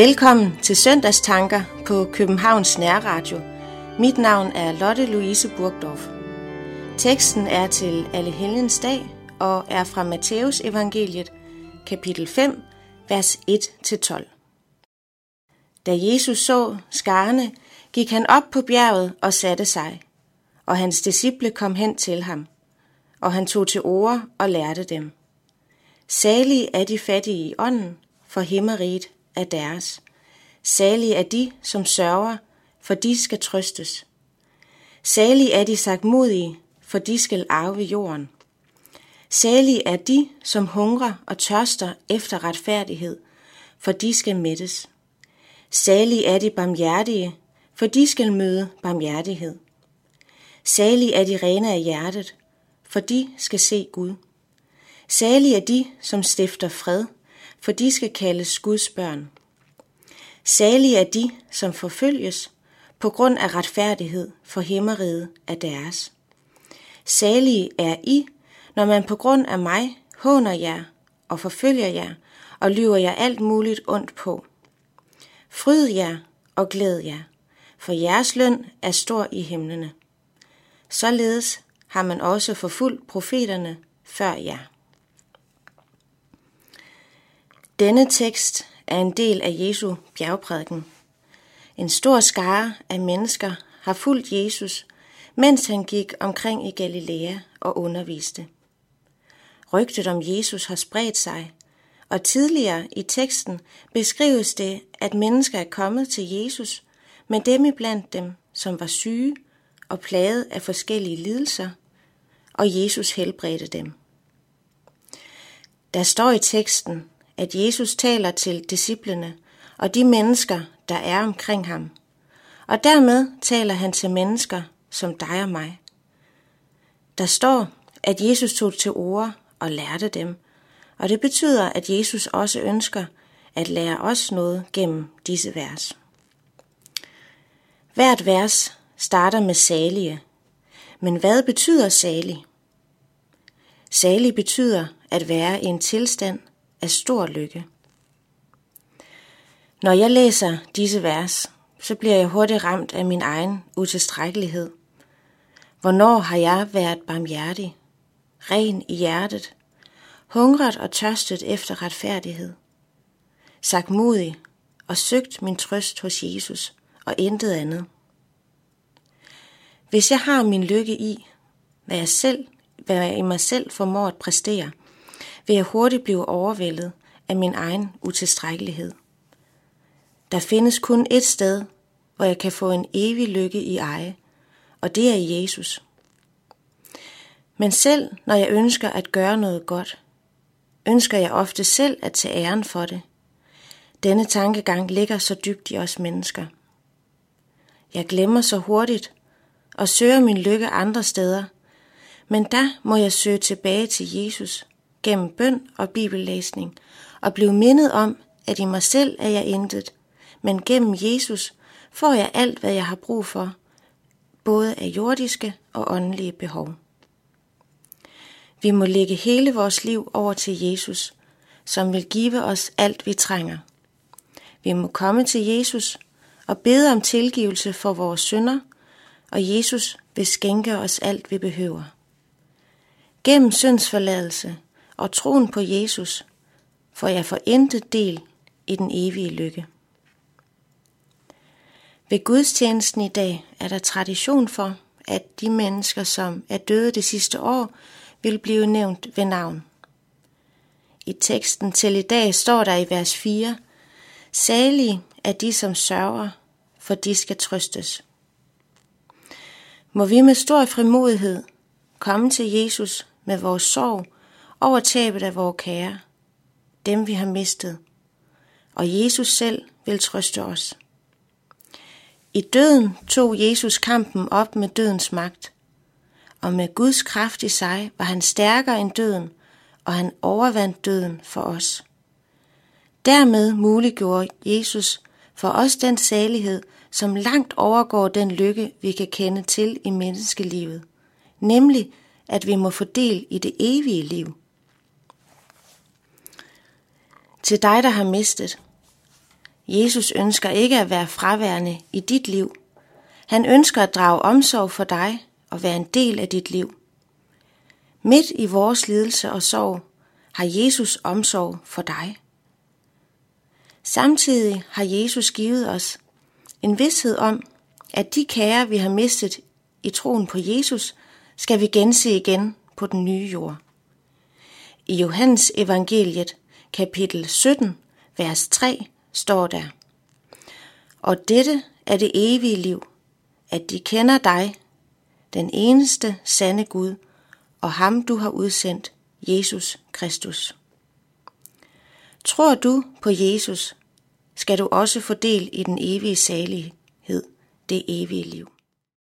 Velkommen til Søndagstanker på Københavns Nærradio. Mit navn er Lotte Louise Burgdorf. Teksten er til Alle Helgens dag og er fra Matteus evangeliet, kapitel 5, vers 1-12. Da Jesus så skarne, gik han op på bjerget og satte sig, og hans disciple kom hen til ham, og han tog til ord og lærte dem. Salige er de fattige i ånden, for himmeriget er deres. Salige er de, som sørger, for de skal trøstes. Salige er de sagt modige, for de skal arve jorden. Salige er de, som hungrer og tørster efter retfærdighed, for de skal mættes. Salige er de barmhjertige, for de skal møde barmhjertighed. Salige er de rene af hjertet, for de skal se Gud. Salige er de, som stifter fred, for de skal kaldes Guds børn. Salige er de, som forfølges på grund af retfærdighed, for himmeriget er deres. Salige er I, når man på grund af mig håner jer og forfølger jer og lyver jer alt muligt ondt på. Fryd jer og glæd jer, for jeres løn er stor i himlene. Således har man også forfulgt profeterne før jer. Denne tekst er en del af Jesu bjergprædiken. En stor skare af mennesker har fulgt Jesus, mens han gik omkring i Galilea og underviste. Rygtet om Jesus har spredt sig, og tidligere i teksten beskrives det, at mennesker er kommet til Jesus, med dem iblandt dem, som var syge og plaget af forskellige lidelser, og Jesus helbredte dem. Der står i teksten, at Jesus taler til disciplene og de mennesker, der er omkring ham. Og dermed taler han til mennesker som dig og mig. Der står, at Jesus tog til ord og lærte dem, og det betyder, at Jesus også ønsker at lære os noget gennem disse vers. Hvert vers starter med salige. Men hvad betyder salig? Salig betyder at være i en tilstand af stor lykke. Når jeg læser disse vers, så bliver jeg hurtigt ramt af min egen utilstrækkelighed. Hvornår har jeg været barmhjertig, ren i hjertet, hungret og tørstet efter retfærdighed, sagt modig og søgt min trøst hos Jesus og intet andet. Hvis jeg har min lykke i, hvad jeg selv, hvad jeg i mig selv formår at præstere, vil jeg hurtigt blive overvældet af min egen utilstrækkelighed. Der findes kun et sted, hvor jeg kan få en evig lykke i eje, og det er i Jesus. Men selv når jeg ønsker at gøre noget godt, ønsker jeg ofte selv at tage æren for det. Denne tankegang ligger så dybt i os mennesker. Jeg glemmer så hurtigt og søger min lykke andre steder, men der må jeg søge tilbage til Jesus gennem bøn og bibellæsning og blive mindet om, at i mig selv er jeg intet, men gennem Jesus får jeg alt, hvad jeg har brug for, både af jordiske og åndelige behov. Vi må lægge hele vores liv over til Jesus, som vil give os alt, vi trænger. Vi må komme til Jesus og bede om tilgivelse for vores synder, og Jesus vil skænke os alt, vi behøver. Gennem syndsforladelse og troen på Jesus får jeg får intet del i den evige lykke. Ved gudstjenesten i dag er der tradition for, at de mennesker, som er døde det sidste år, vil blive nævnt ved navn. I teksten til i dag står der i vers 4, Salige er de, som sørger, for de skal trøstes. Må vi med stor frimodighed komme til Jesus med vores sorg over tabet af vores kære, dem vi har mistet, og Jesus selv vil trøste os. I døden tog Jesus kampen op med dødens magt, og med Guds kraft i sig var han stærkere end døden, og han overvandt døden for os. Dermed muliggjorde Jesus for os den salighed, som langt overgår den lykke, vi kan kende til i menneskelivet, nemlig at vi må få del i det evige liv. Til dig, der har mistet. Jesus ønsker ikke at være fraværende i dit liv. Han ønsker at drage omsorg for dig og være en del af dit liv. Midt i vores lidelse og sorg har Jesus omsorg for dig. Samtidig har Jesus givet os en vidshed om, at de kære, vi har mistet i troen på Jesus, skal vi gense igen på den nye jord. I Johannes evangeliet, kapitel 17, vers 3, står der, Og dette er det evige liv, at de kender dig, den eneste sande Gud, og ham du har udsendt, Jesus Kristus. Tror du på Jesus, skal du også få del i den evige salighed, det evige liv.